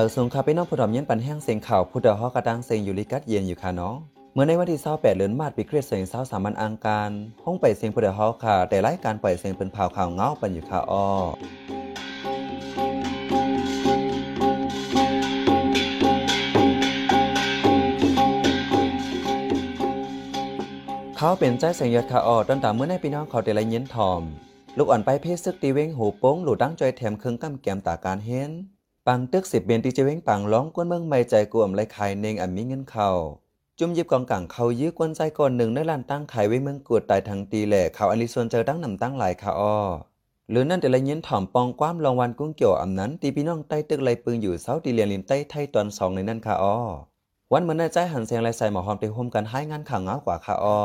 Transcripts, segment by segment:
มาสูงค่ะพี่น้องผู้ดอมเย็นปันแห้งเสียงข่าวผู้เดาฮอกระดังเสียงอยู่ลิกัดเย็นอยู่ค่ะเนาะเมื่อในวันที่28เดือนมาดปีคริสต์ศักราช23มันอังการห้องไปเสียงผู้เดาฮอกค่ะได้รายการปล่อยเสียงเป็นข่าวข่าวเงาปันอยู่ค่ะอ้อเขาเป็นใจเสียงยอดคาออต้นตามเมื่อในพี่น้องเขาได้ไรเย็นทอม ลูกอ่อนไปเพศซึกตีเว้งหูโป้งหลูตั้งจอยแถมเครื่องกำแกมตาการเห็น ปังตึกสิบเบนตีเจเว้งปังร้องกวนเมืองไม่ใจกวมไรขายเนงอันมีเงินเขาจุ่มยิบกองกังเขายื้อกวนใจก่อนหนึ่งในลานตั้งขายไว้เมืองกวดตายทางตีแหล่เขาอันลิส่วนเจอตั้งนำตั้งหลายคาอ้อหรือนั่นแต่ละเย็นถ่อมปองความรางวัลกุ้งเกี่ยวอำนั้นตีพี่น้องใต้ตึกไรปืนอยู่เสาตีเลียนลินใต้ไทยตอนสองในนั่นคาอ้อวันเมื่อในใจหันเสียงไรใส่หมอหอมไปโฮมกันให้งานข่าวเงากว่าคาอ้อ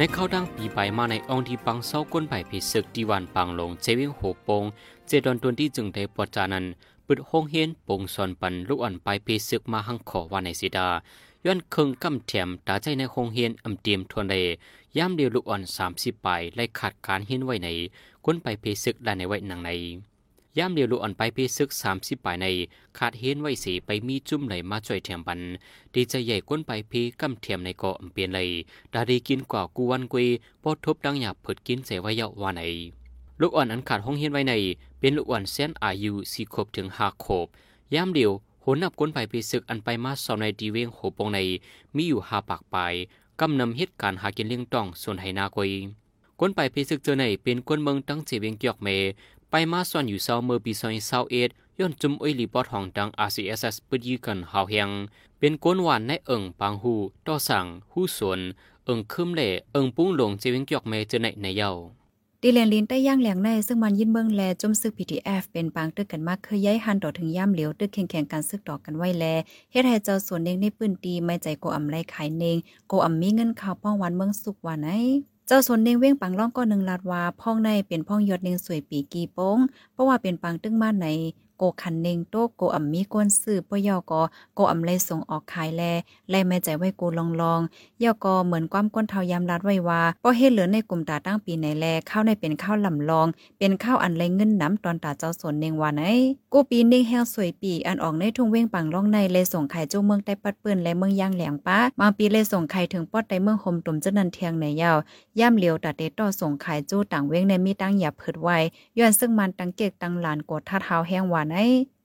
ในเข้าดังปีใบมาในองค์ที่ปังเศร้าก้นใบเพศึกดีวันปังลงเจวิงโหปง เจดอนตวนที่จึงได้ปอจานันปึดห้องเฮียนปงซอนปันลูกอ่อนไปเพศึกมาหังขอว่าในสิดา ย้อนเคิงกำแถมตาใจในห้องเฮียนอำเตรียมทวนเลยย่ามเดียวลูกอ่อนสามสิบปไล่ขาดการเฮียนไว้ในก้นไปเพศึกได้ในไว้หนังใน ย่ามเดียวลูกอ่อนไปเพซึกสามสิบปายในขาดเห็นไว้สีไปมีจุ่มไหลมาจ่อยแถมบัน ดีใจใหญ่ก้นไปพีกำเทียมในเกาะเปลี่ยนเลยดาดีกินกว่ากูวันกุยปอทบดังหยาบเผิดกินเสวายาวาในลูกอ่อนอันขาดห้องเฮียนไว้ใน เป็นลูกอ่อนเส้นอายุสี่ขบถึงห้าขบย่ามเดียวโหนนับก้นไปพีซึกอันไปมาสอบในดีเวงโหปงใน มีอยู่ห้าปากปลายกำนำเหตุการณ์หากินเลี้ยงต้องส่วนไหนากวยก้นไปพีซึกเจอในเป็นก้นเมืองตั้งเจเวียงเกียกเม ไปมาส่วนอยู่เศร้าเมื่อปีซอยเศร้าเอดย้อนจุมอ้อยลีปอดห้องดัง RCSS ปึดยือกันหาวเฮงเป็นก้นหวานในเอิงปางหูต่อสั่งหูสวนเอิงคืมเล่เอิงปุ้งหลงเจวิงเกียกเมเจอในในเยาตีแลนลินใต้ย่างแหลงในซึ่งมันยินเบิ่งแลจมซึก PTF เป็นปางตึกกันมากเคยย้ายหันต่อถึงย่ามเหลียวตึกแข่งแข่งกันซึกต่อกันไว้แลเฮ็ดให้เจ้าส่วนเนงในปืนตีไม่ใจโกอำไรขายเนงโกอำมีเงินข่าวป้องวันเมืองสุกว่าไหน เจ้าสนเนงเว้งปังล่องก็หนึ่งลาดว่าพ่องในเป็นพ่องยอดเนงสวยปีกีโป้งเพราะว่าเป็นปังตึ้งมาใน โกคันเนงโตโกอำมีก้นซื้อปยอกอโกอำไรส่งออกขายแลไล่แม่ใจไว้กูลองลองยอกอเหมือนความก้นเทายามรัดไว้ว่าป้อเฮ็ดเหลือในกลุ่มตาตั้งปีไหนแลข้าวในเป็นข้าวลำลอง เป็นข้าวอันไรเงินน้ำตอนตาเจ้าสนเนงว่าไหนกูปีเนงแห้วสวยปีอันออกในทุ่งเว้งปังล่องในเลยส่งไข่จูเมืองใต้ปัดปืนและเมืองย่างแหลงป้าบางปีเลยส่งไข่ถึงปอดใต้เมืองหมตุ่มเจ้านันเทียงในยาวย่ำเหลียวตัดเดต่อส่งไข่จูต่างเว้งในมีตั้งหยับเผิดไว้ย้อนซึ่งมันตั้งเกกตั้งหลานกดท่าเท้าแห้งว่าไหน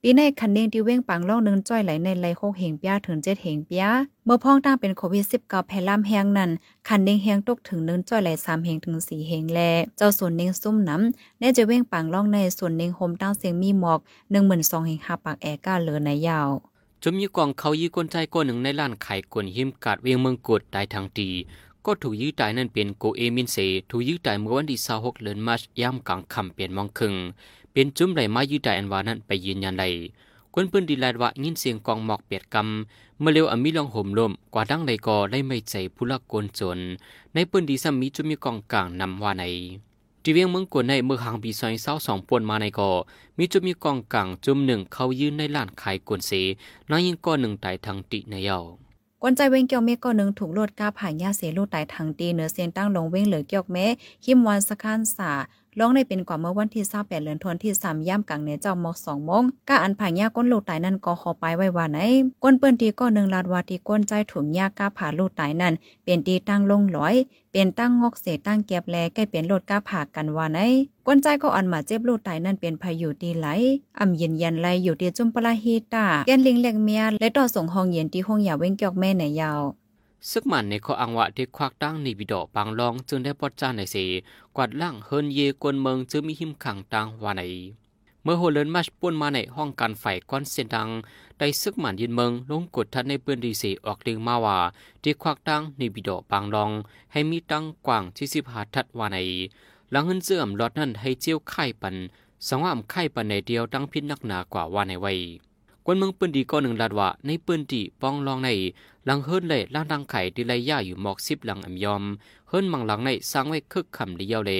ปีในคันเนงที่เว้งปังล่องหนึงจ้อยไหลในไหลโคกเหงเปียถึงเจ็ดเหงเปียเมื่อพ้องตั้งเป็นโควิด19แพร่ล่ำแห้งนั้น คันเนงแห้งตกถึงหนึงจ้อยไหลสามเหงถึงสี่เหงแล เจ้าส่วนเนงซุ่มน้ำแน่จะเว้งปังล่องในส่วนเนงโฮมตั้งเสียงมีหมอกหนึ่งหมื่นสองเหงห้าปากแอก้าเหลือในยาวจมยีกองเขายีก้นใจก้นหนึ่งในล้านไข่กวนหิมกาดเวียงเมืองกดตายทางตีก็ถูกยื้อตายนั่นเป็นโกเอมินเซถูกยื้อตายเมื่อวันที่26เดือนมาร์ชย่ำกลางค่ำเปลี่ยนมองครึ่ง เป็นจุ้มไหลมายื้อตายอันวานั้นไปยืนยันไดกวนปืนดีลายว่ายินเสียงกองหมอกเปียดกำเมื่อเร็วอมีลองห่มลมกว่าดังใดก็ได้ไม่ใจผู้ละกนจน ในปืนดีซ้ำมีจุ้มมีกองกลางนำว่าในที่เวียงเมืองกวนในเมื่อหางปีซอยเศร้าสองปวนมาในก็มีจุ้มมีกองกลางจุ้มหนึ่งเขายืนในล้านขายกวนเสน้อยยิงก้อนหนึ่งตายทางติในเยากวนใจเวงเกี่ยวเมฆก็หนึ่งถูกโลดก้าผ่านยาเสลูกตายทางตีเหนือเสียนตั้งลงเว้งเหลือเกี่ยวเมหิมวันสกานสา ร้องในเป็นกว่าเมื่อวันที่28เดือนธันวาคมที่3ย่ำกลางเหนือเจ้ามอก2โมงก้าอันผ่านยาก้นลูกตายนั่นก็ขอไปไว้ว่าไหนก้นเปิ้นทีก็หนึ่งลาดวาที่ก้นใจถุงยาก้าผ่าลูกตายนั่นเป็นตีตั้งลงหลอย เป็นตั้งงอกเสตั้งแก็บแลใกล้เป็นโลดก้าผ่ากันว่าไหนก้นใจก็อันมาเจ็บลูกตายนั่นเป็นพายุตีไหลอ่ำเย็นยันไหลอยู่ที่จุมปลาฮีตาแกนลิงเล็กเมียและต่อส่งห้องเย็นที่ห้องยาเว้งเกี่ยวแม่ในยาว ซึกมันในข้ออังวะที่ควักตั้งในบิดอปางลองจึงได้ปอดจ้าในเสกวาดล่างเฮินเยกวนเมืองจึงมีหิมขังตังว่าในเมื่อโฮเลนมัชป่วนมาในห้องการไฟก้อนเสียงดัง ได้ซึกมันยินเมืองลงกดทัดในเปื้อนดีเสออกเรียงมาว่าที่ควักตั้งในบิดอปางลอง ให้มีตั้งกว้างที่สิบหาทัดว่าในหลังเฮินเสื่อมลอดนั่นให้เจียวไข่ปันสังว่ามไข่ปันในเดียวตั้งพิษนักหนากว่าว่าในไว้ กวนเมืองปืนดีก็หนึ่งลาดว่าในปืนดีปองลองในหลังเฮิรนเลยล่างดังไข่ที่ไรย่าอยู่หมอกสิบหลังอำยอมเฮิรนมังหลังในสร้างไว้คึกคำดีเยาเล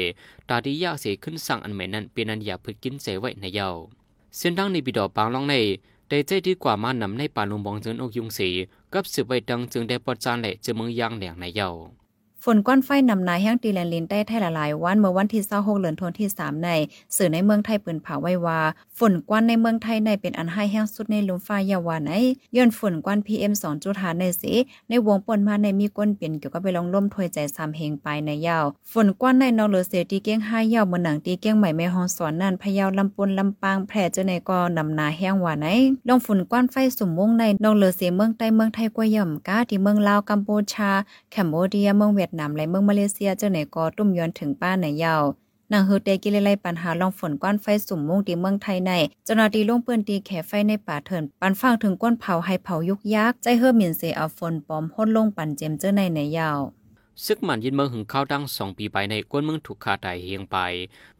ตาดียาเสียขึ้นสั่งอันใหม่นั้นเป็นอันอยาพึกกินเสไว้ในเยาเส้นดังในบิดอปางลองในได้ใจดีกว่ามานำในป่าลุงบองเจินอกยุงสีกับสืบไว้ดังจึงได้ปอดจานแหละจะเมืองยางแหลงในเยา ฝนก้อนไฟนำนายแห้งตีแลนลินได้ไทยละลายวันเมื่อวันที่26เดือนธันวาคมที่ 3 ใน สื่อในเมืองไทยเปิ้นเผาไว้ว่า ฝนกวนในเมืองไทยในเป็นอันให้แห้งสุดในลุมฟ้ายาวาไหนย้อนฝนกวน PM 2.5ในสิในวงปนมาในมีก้นเปลี่ยนเกี่ยวกับไปลองล่มถวยใจซ้ำเฮงไปในยาว ฝนกวนในนอเหลือเซตีเก้ง5ยาวเมือหนังตีเก้งใหม่แม่ฮองสอนนั่นพะเยาลำปนลำปางแพร่เจาในก็นำนาแห้งว่าไหนลองฝนกวนไฟสุ่มวงในนองเลเซเมืองใต้เมืองไทยกว่าย่อมกาที่เมืองลาวกัมพูชาแคมโบเดียเมืองเวียดนามและเมืองมาเลเซียเจ้าไหนก็ตุ้มย้อนถึงป้าในยาว นางเฮอเตกิเลไลปัญหาลองฝนก้อนไฟสุ่มมุ่งที่เมืองไทยในเจ้าหน้าที่ลงเปืนตีแขไฟในป่าเถินปันฟังถึงก้นเผาให้เผายุกยักใจเฮอหมิ่นเสเอาฝนปอมพ่นลงปันเจมเจ้าในในยาวซึกมันยินเมืองหึงข้าวดังสองปีไปในก้นเมืองถูกคาตายเฮียงไป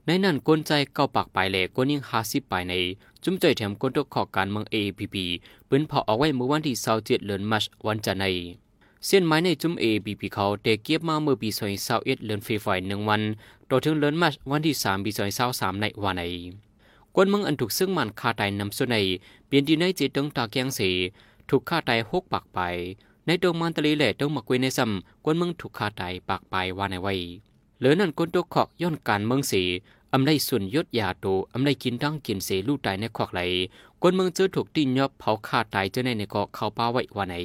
ในนั้นก้นใจเก้าปากไปแหล่ก้นยิงหาสิบไปใน จุ้มใจแถมก้นตกขอการเมืองเอพีพีปืนเผาเอาไว้เมื่อวันที่เสาร์เจ็ดเดือนมัชวันจันทร์ใน เส้นไม้ในจุ้มเอบีพีเขาเด็กเก็บมาเมื่อปีสองเศร้าเอ็ดเดือนเฟฟอยหนึ่งวันต่อถึงเดือนมัชวันที่สามปีสองเศร้าสามในวันในก้นเมืองอันถูกซึ่งมันคาตายนำส่วนในเปลี่ยนดีในจิตตรงตาแกงเสถูกฆ่าตายหกปากไป ในดงมันตะลีแหล่ต้องมากุยในซ้ำกวนเมืองถูกฆ่าตายปากไปว่าในไว้เหลือนั่นกวนตัวขอกย้อนการเมืองสีอำไลส่วนยศยาโตอำไลกินดั้งกินเสลู่ตายในขอกไหลกวนเมืองเจอถูกตีนยอบเผาฆ่าตายเจอในในเกาะเขาป้าไว้ว่าใน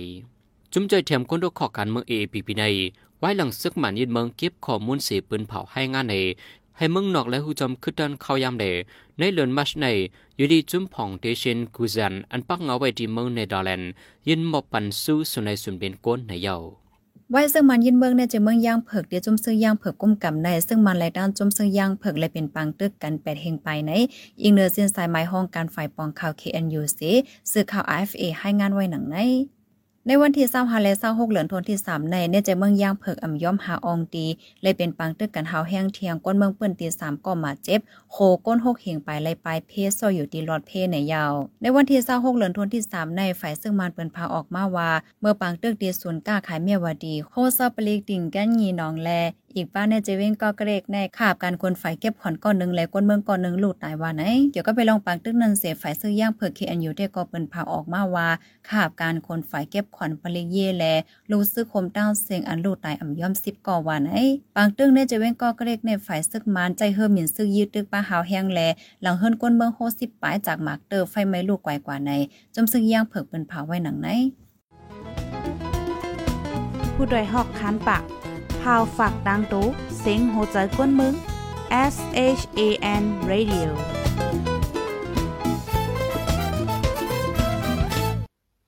จุ่มใจแถมกวนตัวขอการเมืองเอพีพีในไว้หลังซึกหมันยินเมืองเก็บข้อมูลเสียปืนเผาให้งานในให้เมืองนอกและหูจอมขึ้นดันเข้ายามเดในเลือนมัชในอยู่ดีจุ้มผ่องเตชินกูซันอันปักเงาไว้ที่เมืองเนเธอร์แลนด์ยินมอบปันสู้สุในสุนเป็นก้นในเยาไว้ซึ่งมันยินเมืองในจะเมืองย่างเผิกเดียวจุ่มซื้อย่างเผิกก้มกำในซึ่งมันรายด้านจุ่มซื้อย่างเผิกเลยเป็นปังตึกกันแปดเฮงไปในอิงเนอร์เส้นสายไม้ห้องการฝ่ายปองข่าว KNUC สื่อข่าว AFA ให้งานไว้หนังใน ในวันที่25และ26เหลือนทนที่3ในเนี่ยจะเมืองย่างเผิกอ่ำย่อมหาอองตีเลยเป็นปังตึกกันเฮาแห้งเทียงก้นเมืองเปื้นตี3ก็มาเจ็บ โคก้นหกเหงไปไล่ปลายเพศซอยอยู่ตีรอดเพในยาว ในวันที่26เหลือนทนที่3ในฝ่ายซึ่งมันเปิ้นพาออกมาว่า เมื่อปังตึกตีศูนย์กล้าขายเมียวดีโคซาปลีกติ่งแก้นยีนองแลอีกป้าในเจเว้งก็เกรกในขาบการคนฝ่ายเก็บขอนก้อนหนึ่งและก้นเมืองก้อนหนึ่งหลุดตายว่าไหนเกี่ยวก็ไปลองปังตึกนันเสียฝ่ายซื้อย่างเผือกเคอันอยู่ได้ก็เปิ้นพาออกมาว่าขาบการคนฝ่ายเก็บขอนปลิเยแลรู้ซึกคมตั้งเสียงอันหลุดตายอ่ำย่อมสิบก่อว่าไหนปังตึกในเจเว้งก็เกรกในฝ่ายซึกมานใจเฮิมหมิ่นซึกยืดตึกป้าหาวแห้งแลหลังเฮิรนก้นเมืองโฮสิบปลายจากหมากเตอร์ไฟไหม้ลูกไกวกว่าในจมซึกย่างเผือกเปิ้นพาไว้หนังไหนผู้ดยหอกคันปาก พาวฝากดังตู้เซ็งโหใจกวนมึง S H A N Radio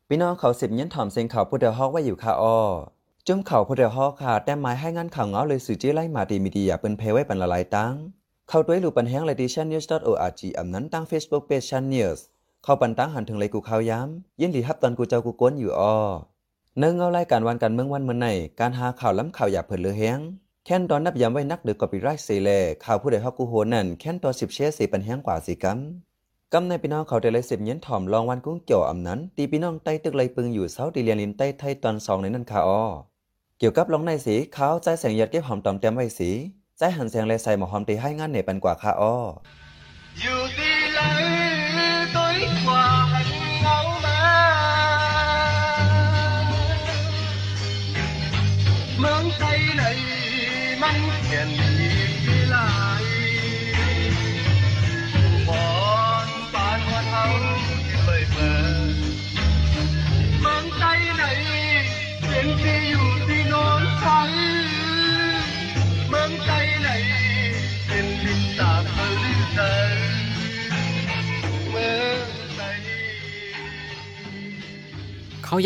พี่น้องเขาสิบยันถ่อมเซ็งเขาผู้เดียวฮอกไว้อยู่คาอ้อจุ่มเขาผู้เดียวฮอกค่ะ แต่ไม้ให้งานข่าวเงาเลยสื่อจี้ไล่มาดีมีดีอย่าเปิ้นเพไว้ปันละลายตั้งเข้าด้วยหลูปันแห้งเลยดิชันนิวส์ .org อำนั้นตั้ง Facebook Page ชันนิวส์เข้าปันตั้งหันถึงเลยกูข่าวย้ำยินดีฮับตอนกูเจ้ากูก้นอยู่อ้อ เนื่องเงารายการวันการเมืองวันเมื่อไหนการหาข่าวล้ำข่าวอย่าเผินเลือแห้งแค่นตอนนับย้ำไว้นักหรือกอปีไรท์เซเลข่าวผู้ใดฮอกกูโหนั่นแค่นตอนสิบเชสสีปันแห้งกว่าสิกัมกำในพี่น้องเขาได้เลยสิบเย็นถ่อมลองวันกุ้งเกี่ยวอำนั้นตีพี่น้องใต้ตึกไรปึงอยู่เสาตีเลียนลินใต้ไทยตอนสองในนั้นค่ะอ้อเกี่ยวกับลองในสีขาวใจแสงหยัดเก็บหอมตอมเต็มไว้สีใจหันแสงเลยใส่หมอหอมตีให้งานเหนปันกว่าค่ะอ้อ dù đi lấy tối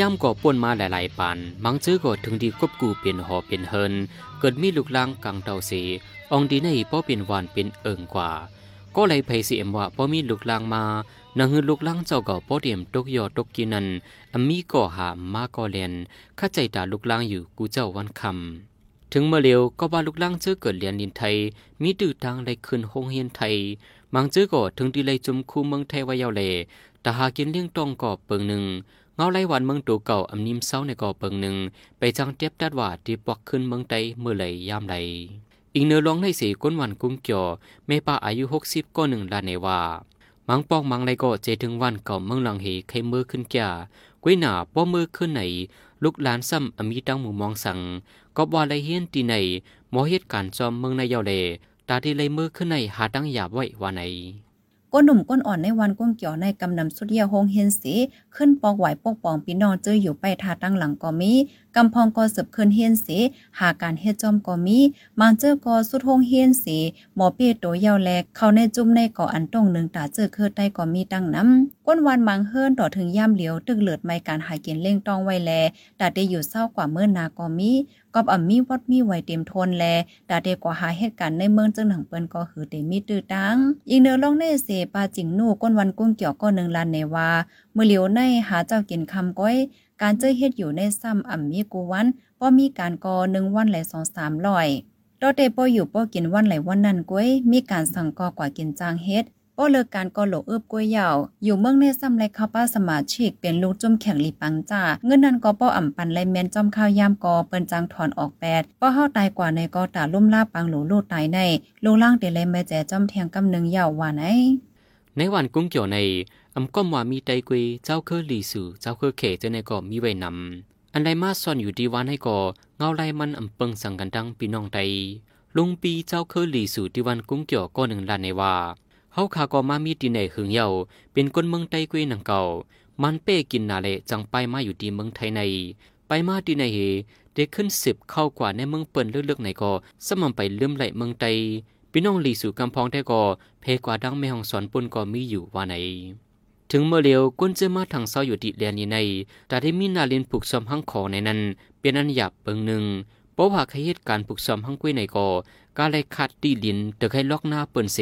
ย่ำก่อป่วนมาหลายๆปานมังจื้อก็ถึงดีกบกูเป็นหอเป็นเฮิน เกิดมีลูกลางกังเตาสีอองดีในป้อเป็นหวานเป็นเอิงกว่า ก็เลยไผสิเอ็มว่าป้อมีลูกลางมานังฮือลูกลางเจ้าก็ป้อเดียมตกยอตกกินนันอัมมีก่อหามาก่อเลียนข้าใจตาลูกลางอยู่กูเจ้าวันคำถึงเมื่อเร็วก็ว่าลูกลางเจอเกิดเรียนดินไทย มีดื้อทางได้ขึ้นห้องเฮียนไทยมังเจอก็ถึงดีเลยจุมคูเมืองไทยไว้ยาวเลแต่หากินเลี้ยงตองก่อเปิงหนึ่ง เงาไล่หวันเมืองตัวเก่าอำนิมเศร้าในก่อเปิงหนึ่งไปจังเทียบดัดว่าที่ปอกขึ้นเมืองไตเมื่อไหลยามใดอีกเนื้อร้องในสีก้นวันกุ้งเกี่ยวเมป้าอายุหกสิบก็หนึ่งลาในว่ามังปอกมังไรก็เจถึงวันเก่าเมืองหลังเหไขมือขึ้นแก่กุ้ยหนาป้อมือขึ้นไหน ลูกหลานซ้ำอมีตั้งหมู่มองสั่งก็บ่ไลเฮียนตีในหมอเหตุการณ์จอมเมืองในเยาเลตาที่เลยมือขึ้นในหาตั้งหยาบไว้ว่าไหน ก้นหนุ่มก้นอ่อนในวันก้งเกี่ยวในกำนำสุดเยียโฮงเฮนสีขึ้นปอกไหวปกปองพี่น้องเจออยู่ไปทาตั้งหลังก็มีกำพองก็สืบขึ้นเฮนสีหาการเฮ็ดจอมก็มีมันเจอก็สุดโฮงเฮนสีหมอเป้โตยาวแลกเข้าในจุ่มในก่ออันตรงหนึ่งตาเจอเคือใต้ก็มีตั้งน้ำก้นวันมังเฮิรนต่อถึงย่ามเหลียวตึกเหลือดไม่การหายเกินเล่งต้องไว้แลแตาได้อยู่เศร้ากว่าเมื่อนาก็มี กอบอ่ำมีวัดมีไหวเต็มทนแลดาเดกว่าหาเหตุการณ์ในเมืองจึงหนังเปิ้นก็คือเตมีตื้อตังอีกเนื้อลองในเสปาจิงนู่ก้นวันกุ้งเกี่ยวก็หนึ่งลานในว่าเมื่อเหลียวในหาเจ้ากินคำก้อยการเจอเฮ็ดอยู่ในซ้ำอ่ำมีกูวันป้อมีการกอหนึ่งวันหลสองสามร้อยดอเตป้ออยู่ป้อกินวันไหลวันนั้นก้อยมีการสั่งกอกว่ากินจางเฮ็ด ป้อเลิกการก็โหลเอิบกล้วยยาว อยู่เมืองในซ้ำไรข้าวป้าสมาชิกเป็นลูกจุ่มแข่งลีปังจ้าเงินนั้นก็ป้ออ่ำปันไรแมนจอมข้าวยามกอเปิ้นจังถอนออกแปดป้อเฮาตายกว่าในก็ตาลุ่มลาปังหลูลูกตายในลูล่างเตเลยแม่แจจอมแทงกำหนึงยาวว่าไหนในวันกุ้งเกี่ยวในอำก้มว่ามีไตกุยเจ้าเคอหลีสู่เจ้าเคอเขเจ้าในก็มีไว้นำอันใดมาซ่อนอยู่ดีวันให้ก็เงาไลมันอำเปิงสังกันดังพี่น้องไตลุงปีเจ้าเคอหลีสู่ที่วันกุ้งเกี่ยวก็หนึ่งลานในว่า เฮาคาก็มามีตีในหึงเยาเป็นคนเมืองไตกุยหนังเก่า มันเป้กินนาเลจังไปมาอยู่ดีเมืองไทยใน ไปมาดีในเฮได้ขึ้นสิบเข้ากว่าในเมืองเปิ้นเลือกๆไหนก็สม่ำไปเลื่อมไหลเมืองไตพี่น้องหลีสู่กำพองได้ก็เพกว่าดังแม่ห้องสอนปุ่นก็มีอยู่ว่าไหน ถึงเมื่อเร็วก้นเจอมาทางเศร้าอยู่ดิแลนนี้ในแต่ได้มีนาเรียนผูกซ้อมหังขอในนั้น เป็นอันหยาบเปิงหนึ่ง เพราะว่าขเหตุการณ์ผูกซ้อมหังกุ้ยในกอการเลยขาดตีลินเด็กให้ล็อกหน้าเปิ้นเส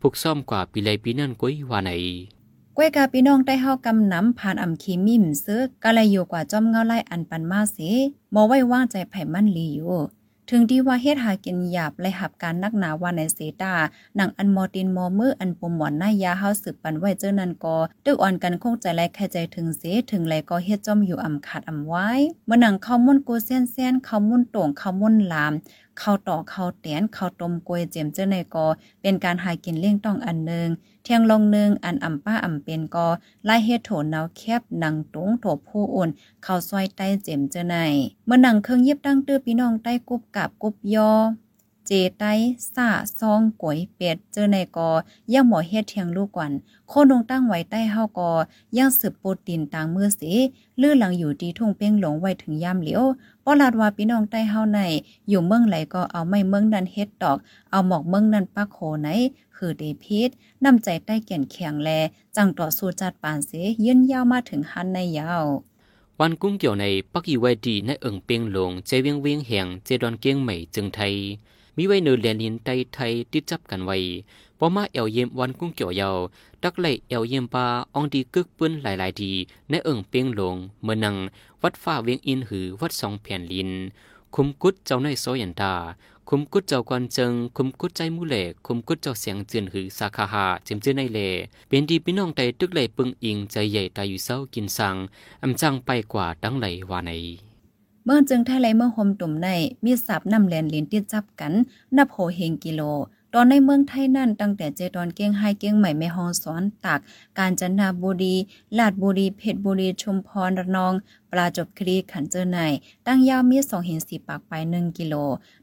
ผูกซ้อมกว่าปีไรปีนั่นกุ้ยว่าไหนกวยกาพี่น้องได้เฮากำน้ำผ่านอ่ำขีมิมซึกก็เลยอยู่กว่าจอมเงาไล่อันปันมาเสมอไว้ว่างใจไผ่มันลีอยู่ ถึงที่ว่าเฮ็ดหากินหยาบและหับการนักหนาว่าในเซตาหนังอันมอตินมอมืออันปมหมอนหน้ายาเฮาสืบปันไว้เจ้านันกอตึกอ่อนกันคงใจแลแค่ใจถึงเสถึงไหลก็เฮ็ดจอมอยู่อ่ำขาดอ่ำไว้เมื่อหนังเข้ามุ่นกูเส้นเส้นเข้ามุ่นโต่งเข้ามุ่นลาม ข้าต่อเข้าแตนเข้าต้มกล้วยเจียมเจ้าในกอ เป็นการหากินเลี่ยงต้องอันหนึ่งเที่ยงลงหนึ่งอันอ่ำป้าอ่ำเป็นกอไล่เฮ็ดโถนาวแคบหนังตุงโถผู้อุ่นเข้าซอยใต้เจียมเจ้าในเมื่อหนังเครื่องเย็บตั้งตื้อพี่น้องใต้กุบกับกุบยอ เจไต้ซ่าซองก๋วยเป็ดเจอในกอย่างหมอเฮ็ดเทียงลูกกวันโคนงตั้งไว้ใต้เฮากอย่างสืบโปรตีนต่างมือสิลื่อหลังอยู่ดีทุ่งเป้งหลงไว้ถึงยามเหลียวป้อลาดว่าพี่น้องใต้เฮาใน อยู่เมืองไหลก็เอาไม่เมืองนั้นเฮ็ดดอก เอาหมอกเมืองนั้นปักโขไหนคือเดพิษนำใจใต้แก่นแข็งแล จังต่อสู้จัดปานเสยืนยาวมาถึงหันในยาววันกุ้งเกี่ยวในปักอีไว้ดีในเอิงเปียงหลงเจเวียงเวียงแห่งเจดอนเกียงใหม่จึงไทย มีไว้เนือเลียนลินไตไทยติดจับกันไว้พอมาเอวเยี่ยมวันกุ้งเกี่ยวยาวดักไหลเอวเยี่ยมปลาอองดีกึกปืนหลายๆดีในเอิงเปียงหลงเมือนัง วัดฟ้าเวียงอินหือวัดสองแผ่นลิน คุมกุดเจ้าในโซยันตา คุมกุดเจ้ากวนเจิง คุมกุดใจมูเล่คุมกุดเจ้าเสียงเจือนหือสาขาหาเจิมเจือในเลเป็นดีพี่น้องไตตึกไหลปึงอิงใจใหญ่ตายอยู่เศร้ากินสังอำจังไปกว่าดังไหลว่าใน เมื่อจึงไทยไหลเมื่อโฮมตุ่มในมีสับนำแลนเลินติดจับกัน นับโหเฮงกิโล ตอนในเมืองไทยนั่นตั้งแต่เจดอนเกียงไฮเกียงใหม่แม่ฮองสอนตาก กาญจนบุรีลาดบุรีเพชรบุรีชุมพรระนองปลาจบคลีขันเจอใน ตั้งยาวมีสองเห็นสี่ปากไปหนึ่งกิโล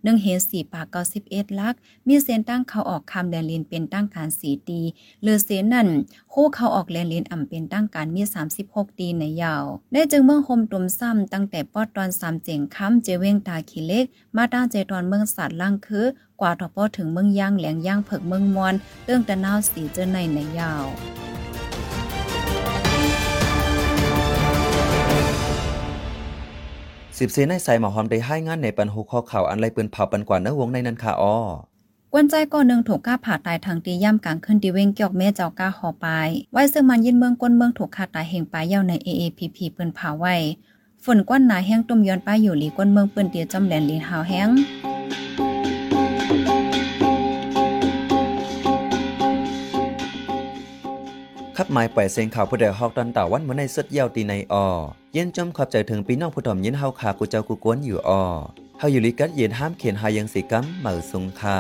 หนึ่งเห็นสี่ปากเก้าสิบเอ็ดลัก มีเส้นตั้งเขาออกคำแดนลินเป็นตั้งการสีตีเลือเส้นนั่นคู่เขาออกแลนลินอ่ำเป็นตั้งการมี36ตีในยาว ได้จึงเมืองโฮมตุมซ้ำตั้งแต่ปอดตอนสามเจ๋งค้ำเจเวงตาขีเล็ก มาตั้งเจตอนเมืองสัตว์ล่างคือ กว่าทอปอถึงเมืองย่างแหลงย่างเผิกเมืองมอนเตื้องตะนาวสีเจอในในยาว สิบเซนในใส่หมอหอมได้ให้งานในปันหูข้อข่าวอันไรปืนเผาปันกว่าเนื้อวงในนั้นค่ะอ้อกวนใจก่อนหนึ่งถูกก้าผ่าตายทางตีย่ำกลางขึ้นดีเวงเกี่ยวเม่เจ้าก้าหอไปไว้ซึ่งมันยินเมืองก้นเมืองถูกขาตายเหงปลายเย้าใน AAPP เปืนเผาไว้ฝนก้อนหนาแห้งตุ่มย้อนป้ายอยู่หลีก้นเมืองเปิ้นเตียจอมแหลนลีนหาวแห้ง ขับหมายปล่อยเสียงข่าวผู้ใดฮอกตอนต่าวันเมื่อในสุดยาวตีในออเย็นจมขอบใจถึงปีน้องผู้ถ่อมยินเฮาขากูเจ้ากูกวนอยู่ออเฮาอยู่ลิกัดเย็นห้ามเขียนหายังสีกัมเหมือสุงค่า